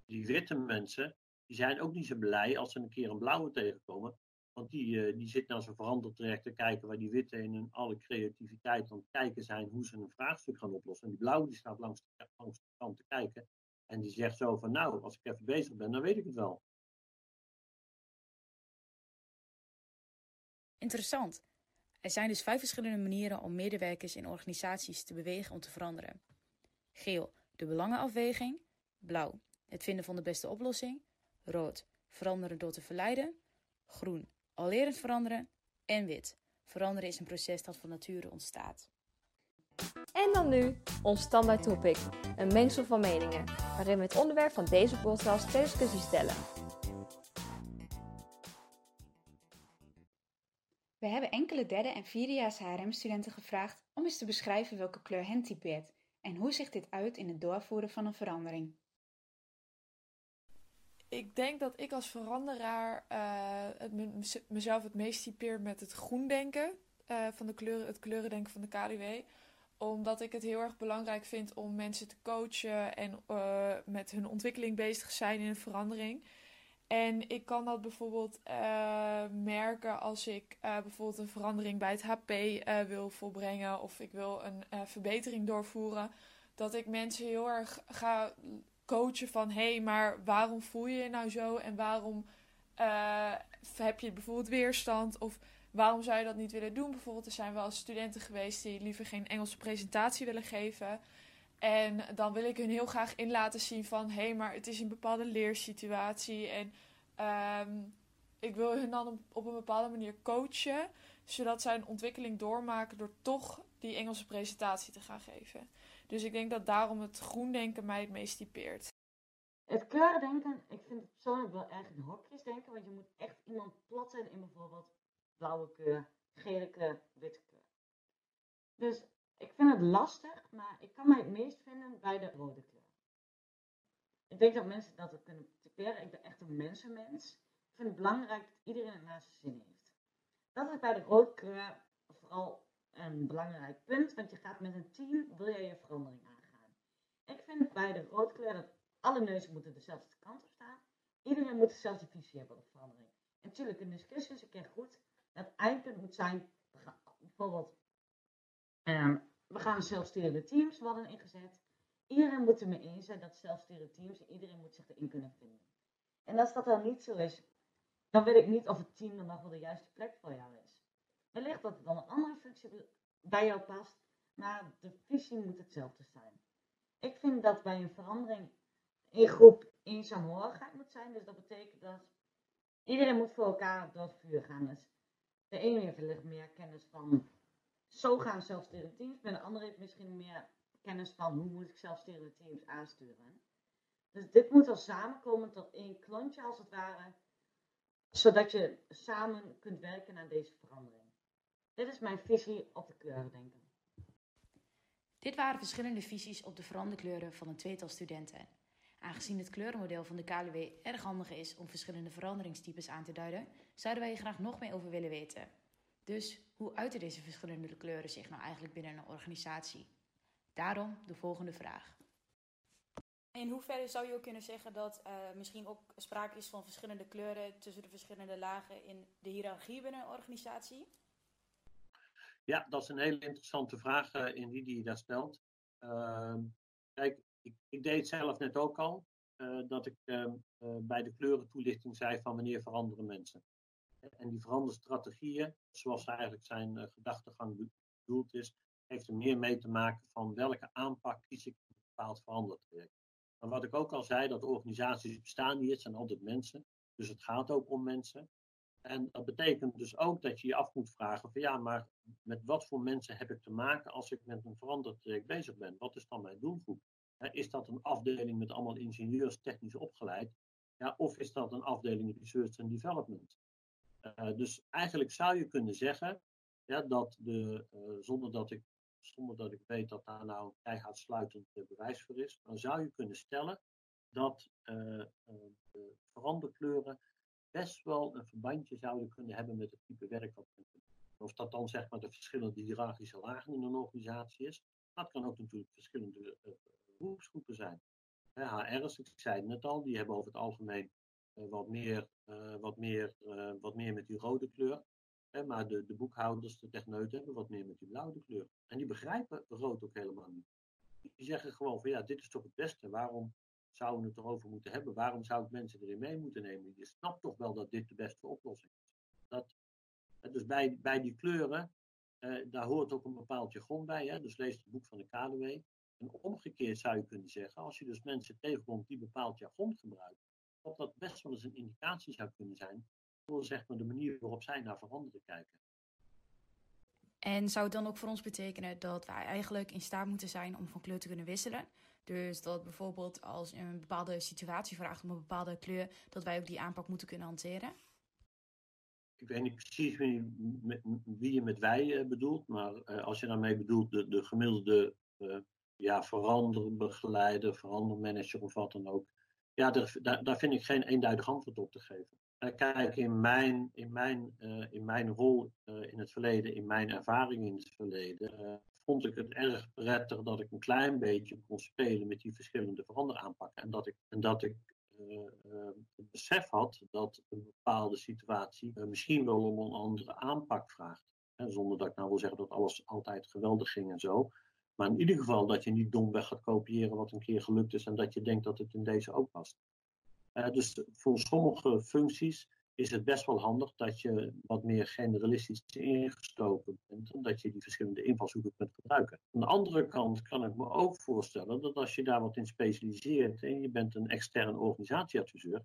die witte mensen, die zijn ook niet zo blij als ze een keer een blauwe tegenkomen. Want die, uh, die zit naar zijn verandertraject te kijken waar die witte in hun alle creativiteit aan het kijken zijn hoe ze een vraagstuk gaan oplossen. En die blauwe die staat langs de, langs de kant te kijken. En die zegt zo van nou, als ik even bezig ben, dan weet ik het wel. Interessant. Er zijn dus vijf verschillende manieren om medewerkers in organisaties te bewegen om te veranderen. Geel, de belangenafweging. Blauw, het vinden van de beste oplossing. Rood, veranderen door te verleiden. Groen, al lerend veranderen. En wit, veranderen is een proces dat van nature ontstaat. En dan nu ons standaard topic, een mengsel van meningen, waarin we het onderwerp van deze podcast ter discussie stellen. We hebben enkele derde en vierdejaars HRM-studenten gevraagd om eens te beschrijven welke kleur hen typeert en hoe zich dit uit in het doorvoeren van een verandering. Ik denk dat ik als veranderaar het mezelf het meest typeer met het groen denken uh, van de kleuren, het kleurendenken van de KDW omdat ik het heel erg belangrijk vind om mensen te coachen en uh, met hun ontwikkeling bezig te zijn in een verandering. En ik kan dat bijvoorbeeld uh, merken als ik uh, bijvoorbeeld een verandering bij het HP wil volbrengen of ik wil een verbetering doorvoeren. Dat ik mensen heel erg ga coachen van hé, hey, maar waarom voel je je nou zo en waarom heb je bijvoorbeeld weerstand of waarom zou je dat niet willen doen? Bijvoorbeeld, er zijn wel studenten geweest die liever geen Engelse presentatie willen geven. En dan wil ik hun heel graag in laten zien van hé, hey, maar het is een bepaalde leersituatie. En um, ik wil hun dan op een bepaalde manier coachen, zodat zij een ontwikkeling doormaken door toch die Engelse presentatie te gaan geven. Dus ik denk dat daarom het groendenken mij het meest typeert. Het kleurendenken, ik vind het persoonlijk wel erg in hokjes denken, want je moet echt iemand platten in bijvoorbeeld blauwe kleur, gele kleur, witte kleur. Dus ik vind het lastig, maar ik kan mij het meest vinden bij de rode kleur. Ik denk dat mensen dat ook kunnen typeren. Ik ben echt een mensenmens. Ik vind het belangrijk dat iedereen het naar zijn zin heeft. Dat is bij de rode kleur vooral een belangrijk punt, want je gaat met een team, wil jij je verandering aangaan. Ik vind bij de rode kleur dat alle neuzen moeten dezelfde kant op staan. Iedereen moet dezelfde visie hebben op verandering. En natuurlijk, een discussie is een keer goed, het eindpunt moet zijn, bijvoorbeeld, um, we gaan zelfsturende teams worden ingezet. Iedereen moet er mee eens zijn dat zelfsturende teams en iedereen moet zich erin kunnen vinden. En als dat dan niet zo is, dan weet ik niet of het team dan nog wel de juiste plek voor jou is. Wellicht dat er dan een andere functie bij jou past, maar de visie moet hetzelfde zijn. Ik vind dat bij een verandering in groep eenzaamhorigheid moet zijn. Dus dat betekent dat iedereen moet voor elkaar door het vuur gaan. Dus de ene heeft wellicht meer kennis van zo gaan zelfsturende teams, maar de andere heeft misschien meer kennis van hoe moet ik zelfsturende teams aansturen. Dus dit moet wel samenkomen tot één klontje als het ware, zodat je samen kunt werken aan deze verandering. Dit is mijn visie op de kleuren denken. Dit waren verschillende visies op de veranderkleuren van een tweetal studenten. Aangezien het kleurenmodel van de KLW erg handig is om verschillende veranderingstypes aan te duiden, zouden wij hier graag nog meer over willen weten. Dus hoe uiten deze verschillende kleuren zich nou eigenlijk binnen een organisatie? Daarom de volgende vraag. In hoeverre zou je ook kunnen zeggen dat uh, misschien ook sprake is van verschillende kleuren tussen de verschillende lagen in de hiërarchie binnen een organisatie? Ja, dat is een hele interessante vraag uh, in die die je daar stelt. Uh, kijk, ik, ik, deed het zelf net ook al, uh, dat ik ehm, bij de kleurentoelichting zei van wanneer veranderen mensen. En die veranderstrategieën, zoals eigenlijk zijn uh, gedachtegang bedoeld is, heeft er meer mee te maken van welke aanpak kies ik een bepaald verandertraject. Maar wat ik ook al zei, dat organisaties bestaan niet, het zijn altijd mensen. Dus het gaat ook om mensen. En dat betekent dus ook dat je je af moet vragen van ja, maar met wat voor mensen heb ik te maken als ik met een verandertraject bezig ben? Wat is dan mijn doelgroep? Is dat een afdeling met allemaal ingenieurs technisch opgeleid? Ja, of is dat een afdeling research and development? Uh, dus eigenlijk zou je kunnen zeggen ja, dat de, uh, zonder, dat ik, zonder dat ik weet dat daar nou een keihard sluitend bewijs voor is, dan zou je kunnen stellen dat de veranderkleuren best wel een verbandje zouden kunnen hebben met het type werk doen. Of dat dan zeg maar de verschillende hiërarchische lagen in een organisatie is, dat kan ook natuurlijk verschillende beroepsgroepen zijn. HR's, ik zei het net al, die hebben over het algemeen wat, meer, wat, meer, wat meer met die rode kleur. maar de, de boekhouders, de techneuten, hebben wat meer met die blauwe kleur. En die begrijpen rood ook helemaal niet. Die zeggen gewoon van ja, dit is toch het beste. Waarom zouden we het erover moeten hebben? Waarom zou ik mensen erin mee moeten nemen? Je snapt toch wel dat dit de beste oplossing is. Dat, dus bij, bij die kleuren, daar hoort ook een bepaald jargon bij. Hè? Dus lees het boek van de KDW. En omgekeerd zou je kunnen zeggen, als je dus mensen tegenkomt die bepaald jargon gebruiken, dat dat best wel eens een indicatie zou kunnen zijn voor zeg maar, de manier waarop zij naar veranderen kijken. En zou het dan ook voor ons betekenen dat wij eigenlijk in staat moeten zijn om van kleur te kunnen wisselen? Dus dat bijvoorbeeld als een bepaalde situatie vraagt om een bepaalde kleur, dat wij ook die aanpak moeten kunnen hanteren? Ik weet niet precies wie, wie je met wij uh, bedoelt, maar uh, als je daarmee bedoelt de, de gemiddelde uh, ja, veranderbegeleider, verandermanager of wat dan ook. Ja, daar, daar, vind ik geen eenduidig antwoord op te geven. Uh, kijk, in mijn, in mijn, uh, in mijn rol uh, in het verleden, in mijn ervaring in het verleden, vond ik het erg prettig dat ik een klein beetje kon spelen met die verschillende veranderaanpakken. En dat ik, en dat ik het besef had dat een bepaalde situatie misschien wel om een andere aanpak vraagt. zonder dat ik nou wil zeggen dat alles altijd geweldig ging en zo. Maar in ieder geval dat je niet domweg gaat kopiëren wat een keer gelukt is en dat je denkt dat het in deze ook past. Uh, dus voor sommige functies is het best wel handig dat je wat meer generalistisch ingestoken bent en dat je die verschillende invalshoeken kunt gebruiken. Aan de andere kant kan ik me ook voorstellen dat als je daar wat in specialiseert en je bent een extern organisatieadviseur,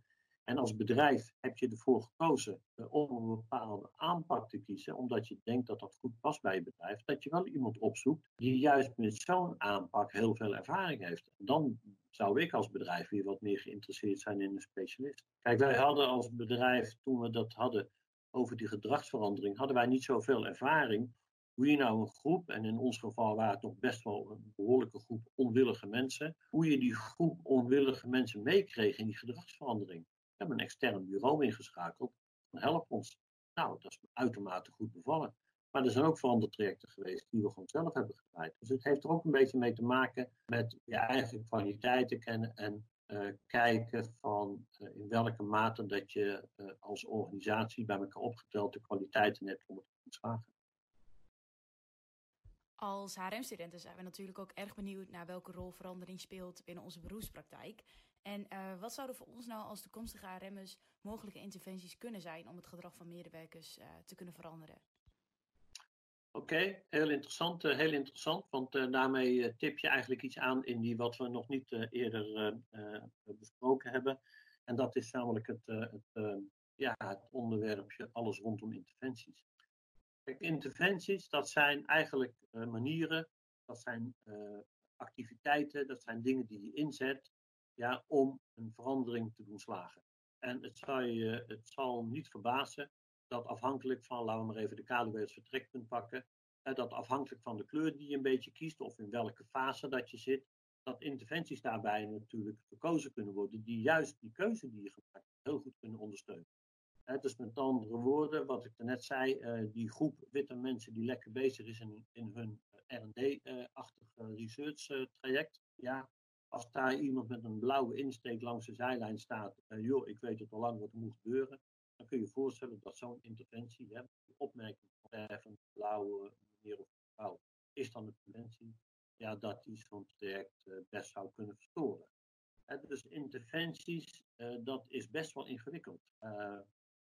en als bedrijf heb je ervoor gekozen uh, om een bepaalde aanpak te kiezen, omdat je denkt dat dat goed past bij je bedrijf, dat je wel iemand opzoekt die juist met zo'n aanpak heel veel ervaring heeft. Dan zou ik als bedrijf weer wat meer geïnteresseerd zijn in een specialist. Kijk, wij hadden als bedrijf, toen we dat hadden over die gedragsverandering, hadden wij niet zoveel ervaring hoe je nou een groep, en in ons geval waren het nog best wel een behoorlijke groep onwillige mensen, hoe je die groep onwillige mensen meekreeg in die gedragsverandering hebben een extern bureau ingeschakeld. Help ons. Nou, dat is uitermate goed bevallen. Maar er zijn ook verandertrajecten geweest die we gewoon zelf hebben gedraaid. Dus het heeft er ook een beetje mee te maken met je eigen kwaliteiten kennen en uh, kijken van uh, in welke mate dat je uh, als organisatie bij elkaar opgeteld de kwaliteiten hebt om het te slagen. Als HRM-studenten zijn we natuurlijk ook erg benieuwd naar welke rol verandering speelt binnen onze beroepspraktijk. En uh, wat zouden voor ons nou als toekomstige HRM'ers mogelijke interventies kunnen zijn om het gedrag van medewerkers uh, te kunnen veranderen? Oké, heel interessant, uh, heel interessant, want daarmee tip je eigenlijk iets aan in die wat we nog niet eerder besproken hebben. En dat is namelijk het, het, ja, het onderwerpje alles rondom interventies. Kijk, interventies, dat zijn eigenlijk manieren, dat zijn activiteiten, dat zijn dingen die je inzet ja, om een verandering te doen slagen. En het, zal je, het zal niet verbazen dat afhankelijk van, laten we maar even de KDW als vertrekpunt pakken, dat afhankelijk van de kleur die je een beetje kiest of in welke fase dat je zit, dat interventies daarbij natuurlijk gekozen kunnen worden die juist die keuze die je gemaakt heel goed kunnen ondersteunen. dus met andere woorden, wat ik net zei, uh, die groep witte mensen die lekker bezig is in, in hun R&D-achtig uh, research traject, ja, als daar iemand met een blauwe insteek langs de zijlijn staat, uh, joh, ik weet het al lang wat er moet gebeuren, dan kun je je voorstellen dat zo'n interventie, hè, opmerking van een blauwe meneer of vrouw, is dan een preventie, ja, dat die zo'n traject uh, best zou kunnen verstoren. Hè, dus interventies, uh, dat is best wel ingewikkeld.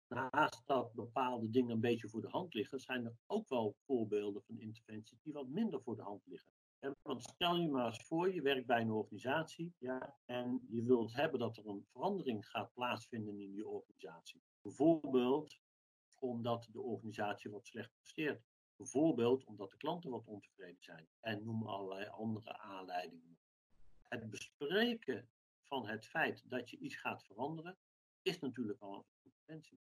naast dat bepaalde dingen een beetje voor de hand liggen, zijn er ook wel voorbeelden van interventies die wat minder voor de hand liggen. Want stel je maar eens voor, je werkt bij een organisatie ja, en je wilt hebben dat er een verandering gaat plaatsvinden in die organisatie. Bijvoorbeeld omdat de organisatie wat slecht presteert. Bijvoorbeeld omdat de klanten wat ontevreden zijn. En noem allerlei andere aanleidingen. Het bespreken van het feit dat je iets gaat veranderen, is natuurlijk al een interventie.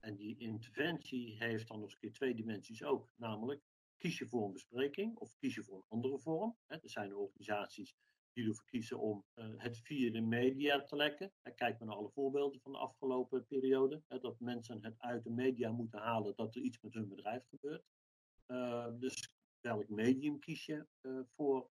En die interventie heeft dan nog eens een keer twee dimensies ook. Namelijk, kies je voor een bespreking of kies je voor een andere vorm. Hè, er zijn organisaties die ervoor kiezen om uh, het via de media te lekken. kijk maar naar alle voorbeelden van de afgelopen periode. Hè, dat mensen het uit de media moeten halen dat er iets met hun bedrijf gebeurt. Uh, dus welk medium kies je uh, voor,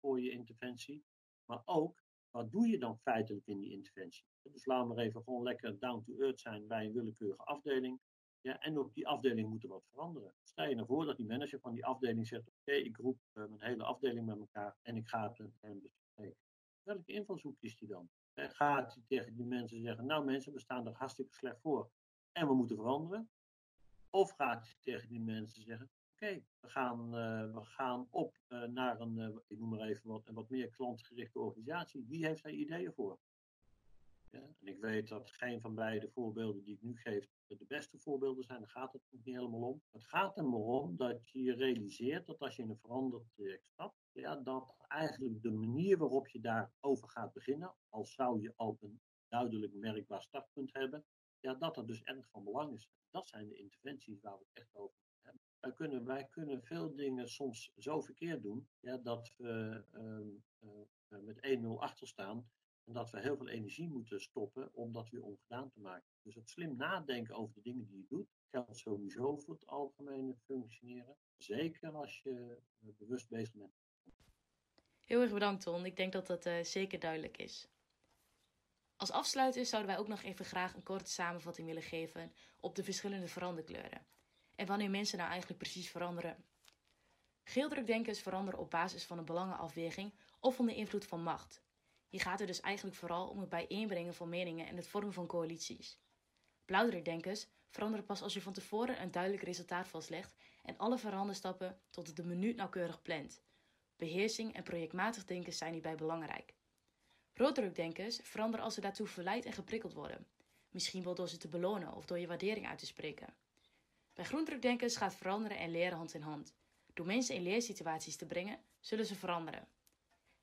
voor je interventie? Maar ook wat doe je dan feitelijk in die interventie? Dus laten we even gewoon lekker down to earth zijn bij een willekeurige afdeling. Ja, en op die afdeling moet er wat veranderen. Stel je nou voor dat die manager van die afdeling zegt: Oké, ik roep uh, mijn hele afdeling met elkaar en ik ga het met hen bespreken. Welke invalshoek kiest hij dan? En gaat hij tegen die mensen zeggen: Nou, mensen, we staan er hartstikke slecht voor en we moeten veranderen? Of gaat hij tegen die mensen zeggen: Oké, we, gaan, uh, we gaan op uh, naar een, ik noem maar even wat, een wat meer klantgerichte organisatie. Wie heeft daar ideeën voor? Ja, en ik weet dat geen van beide voorbeelden die ik nu geef de beste voorbeelden zijn. Daar gaat het niet helemaal om. Het gaat er maar om dat je realiseert dat als je in een veranderd traject stapt, ja, dat eigenlijk de manier waarop je daarover gaat beginnen, al zou je al een duidelijk merkbaar startpunt hebben, ja, dat dat dus erg van belang is. Dat zijn de interventies waar we het echt over hebben. Wij kunnen, wij kunnen veel dingen soms zo verkeerd doen ja, dat we uh, uh, met 1-0 achter staan en dat we heel veel energie moeten stoppen om dat weer ongedaan te maken. Dus het slim nadenken over de dingen die je doet, geldt sowieso voor het algemene functioneren. Zeker als je bewust bezig bent. Heel erg bedankt, Ton. Ik denk dat dat uh, zeker duidelijk is. Als afsluiter zouden wij ook nog even graag een korte samenvatting willen geven op de verschillende veranderkleuren. En wanneer mensen nou eigenlijk precies veranderen. Geeldrukdenkers veranderen op basis van een belangenafweging of onder invloed van macht. Hier gaat het dus eigenlijk vooral om het bijeenbrengen van meningen en het vormen van coalities. Blauwdrukdenkers veranderen pas als je van tevoren een duidelijk resultaat vastlegt en alle veranderstappen tot de minuut nauwkeurig plant. Beheersing en projectmatig denken zijn hierbij belangrijk. Rooddrukdenkers veranderen als ze daartoe verleid en geprikkeld worden. Misschien wel door ze te belonen of door je waardering uit te spreken. Bij groendrukdenkers gaat veranderen en leren hand in hand. Door mensen in leersituaties te brengen, zullen ze veranderen.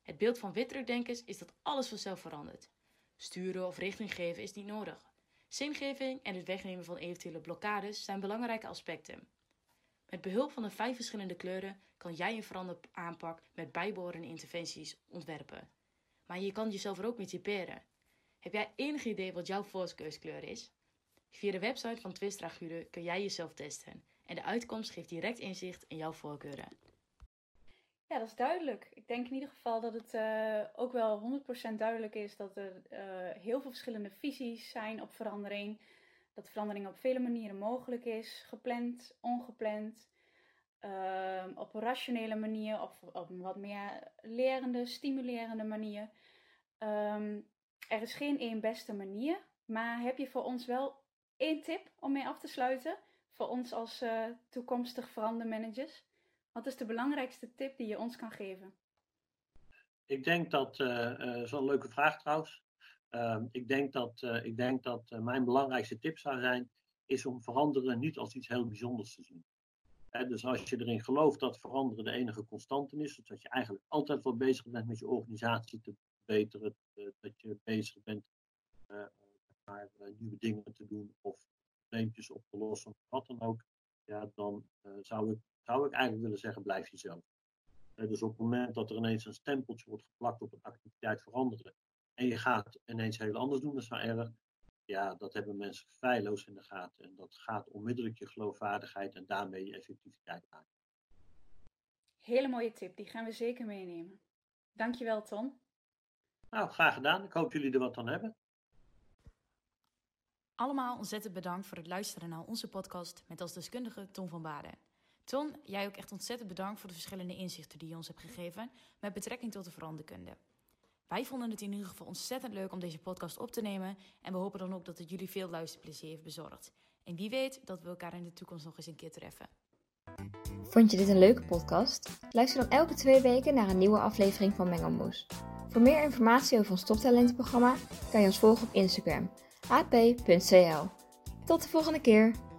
Het beeld van witdrukdenkers is dat alles vanzelf verandert. Sturen of richting geven is niet nodig. Zingeving en het wegnemen van eventuele blokkades zijn belangrijke aspecten. Met behulp van de vijf verschillende kleuren kan jij een veranderaanpak met bijbehorende interventies ontwerpen. Maar je kan jezelf er ook mee typeren. Heb jij enig idee wat jouw voorkeurskleur is? Via de website van Twistra kun jij jezelf testen en de uitkomst geeft direct inzicht in jouw voorkeuren. Ja, dat is duidelijk. Ik denk in ieder geval dat het uh, ook wel 100% duidelijk is dat er uh, heel veel verschillende visies zijn op verandering. Dat verandering op vele manieren mogelijk is, gepland, ongepland, uh, op een rationele manier, op, op een wat meer lerende, stimulerende manier. Um, er is geen één beste manier, maar heb je voor ons wel één tip om mee af te sluiten? Voor ons als uh, toekomstig verandermanagers? Wat is de belangrijkste tip die je ons kan geven? Ik denk dat, uh, uh, zo'n leuke vraag trouwens. Uh, ik denk dat, ik denk dat mijn belangrijkste tip zou zijn, is om veranderen niet als iets heel bijzonders te zien. Dus als je erin gelooft dat veranderen de enige constante is, dus dat je eigenlijk altijd wel bezig bent met je organisatie te verbeteren, dat je bezig bent nieuwe dingen te doen of probleempjes op te lossen, wat dan ook, ja, dan zou ik zou ik eigenlijk willen zeggen, blijf jezelf. dus op het moment dat er ineens een stempeltje wordt geplakt op een activiteit veranderen en je gaat ineens heel anders doen, wel erg. Ja, dat hebben mensen feilloos in de gaten. En dat gaat onmiddellijk je geloofwaardigheid en daarmee je effectiviteit maken. Hele mooie tip, die gaan we zeker meenemen. Dankjewel, Ton. Nou, graag gedaan. Ik hoop jullie er wat aan hebben. Allemaal ontzettend bedankt voor het luisteren naar onze podcast met als deskundige Tom van Baden. Ton, jij ook echt ontzettend bedankt voor de verschillende inzichten die je ons hebt gegeven met betrekking tot de veranderkunde. Wij vonden het in ieder geval ontzettend leuk om deze podcast op te nemen en we hopen dan ook dat het jullie veel luisterplezier heeft bezorgd. En wie weet dat we elkaar in de toekomst nog eens een keer treffen. Vond je dit een leuke podcast? Luister dan elke twee weken naar een nieuwe aflevering van Mengelmoes. Voor meer informatie over ons toptalentenprogramma kan je ons volgen op Instagram, ap.cl. Tot de volgende keer!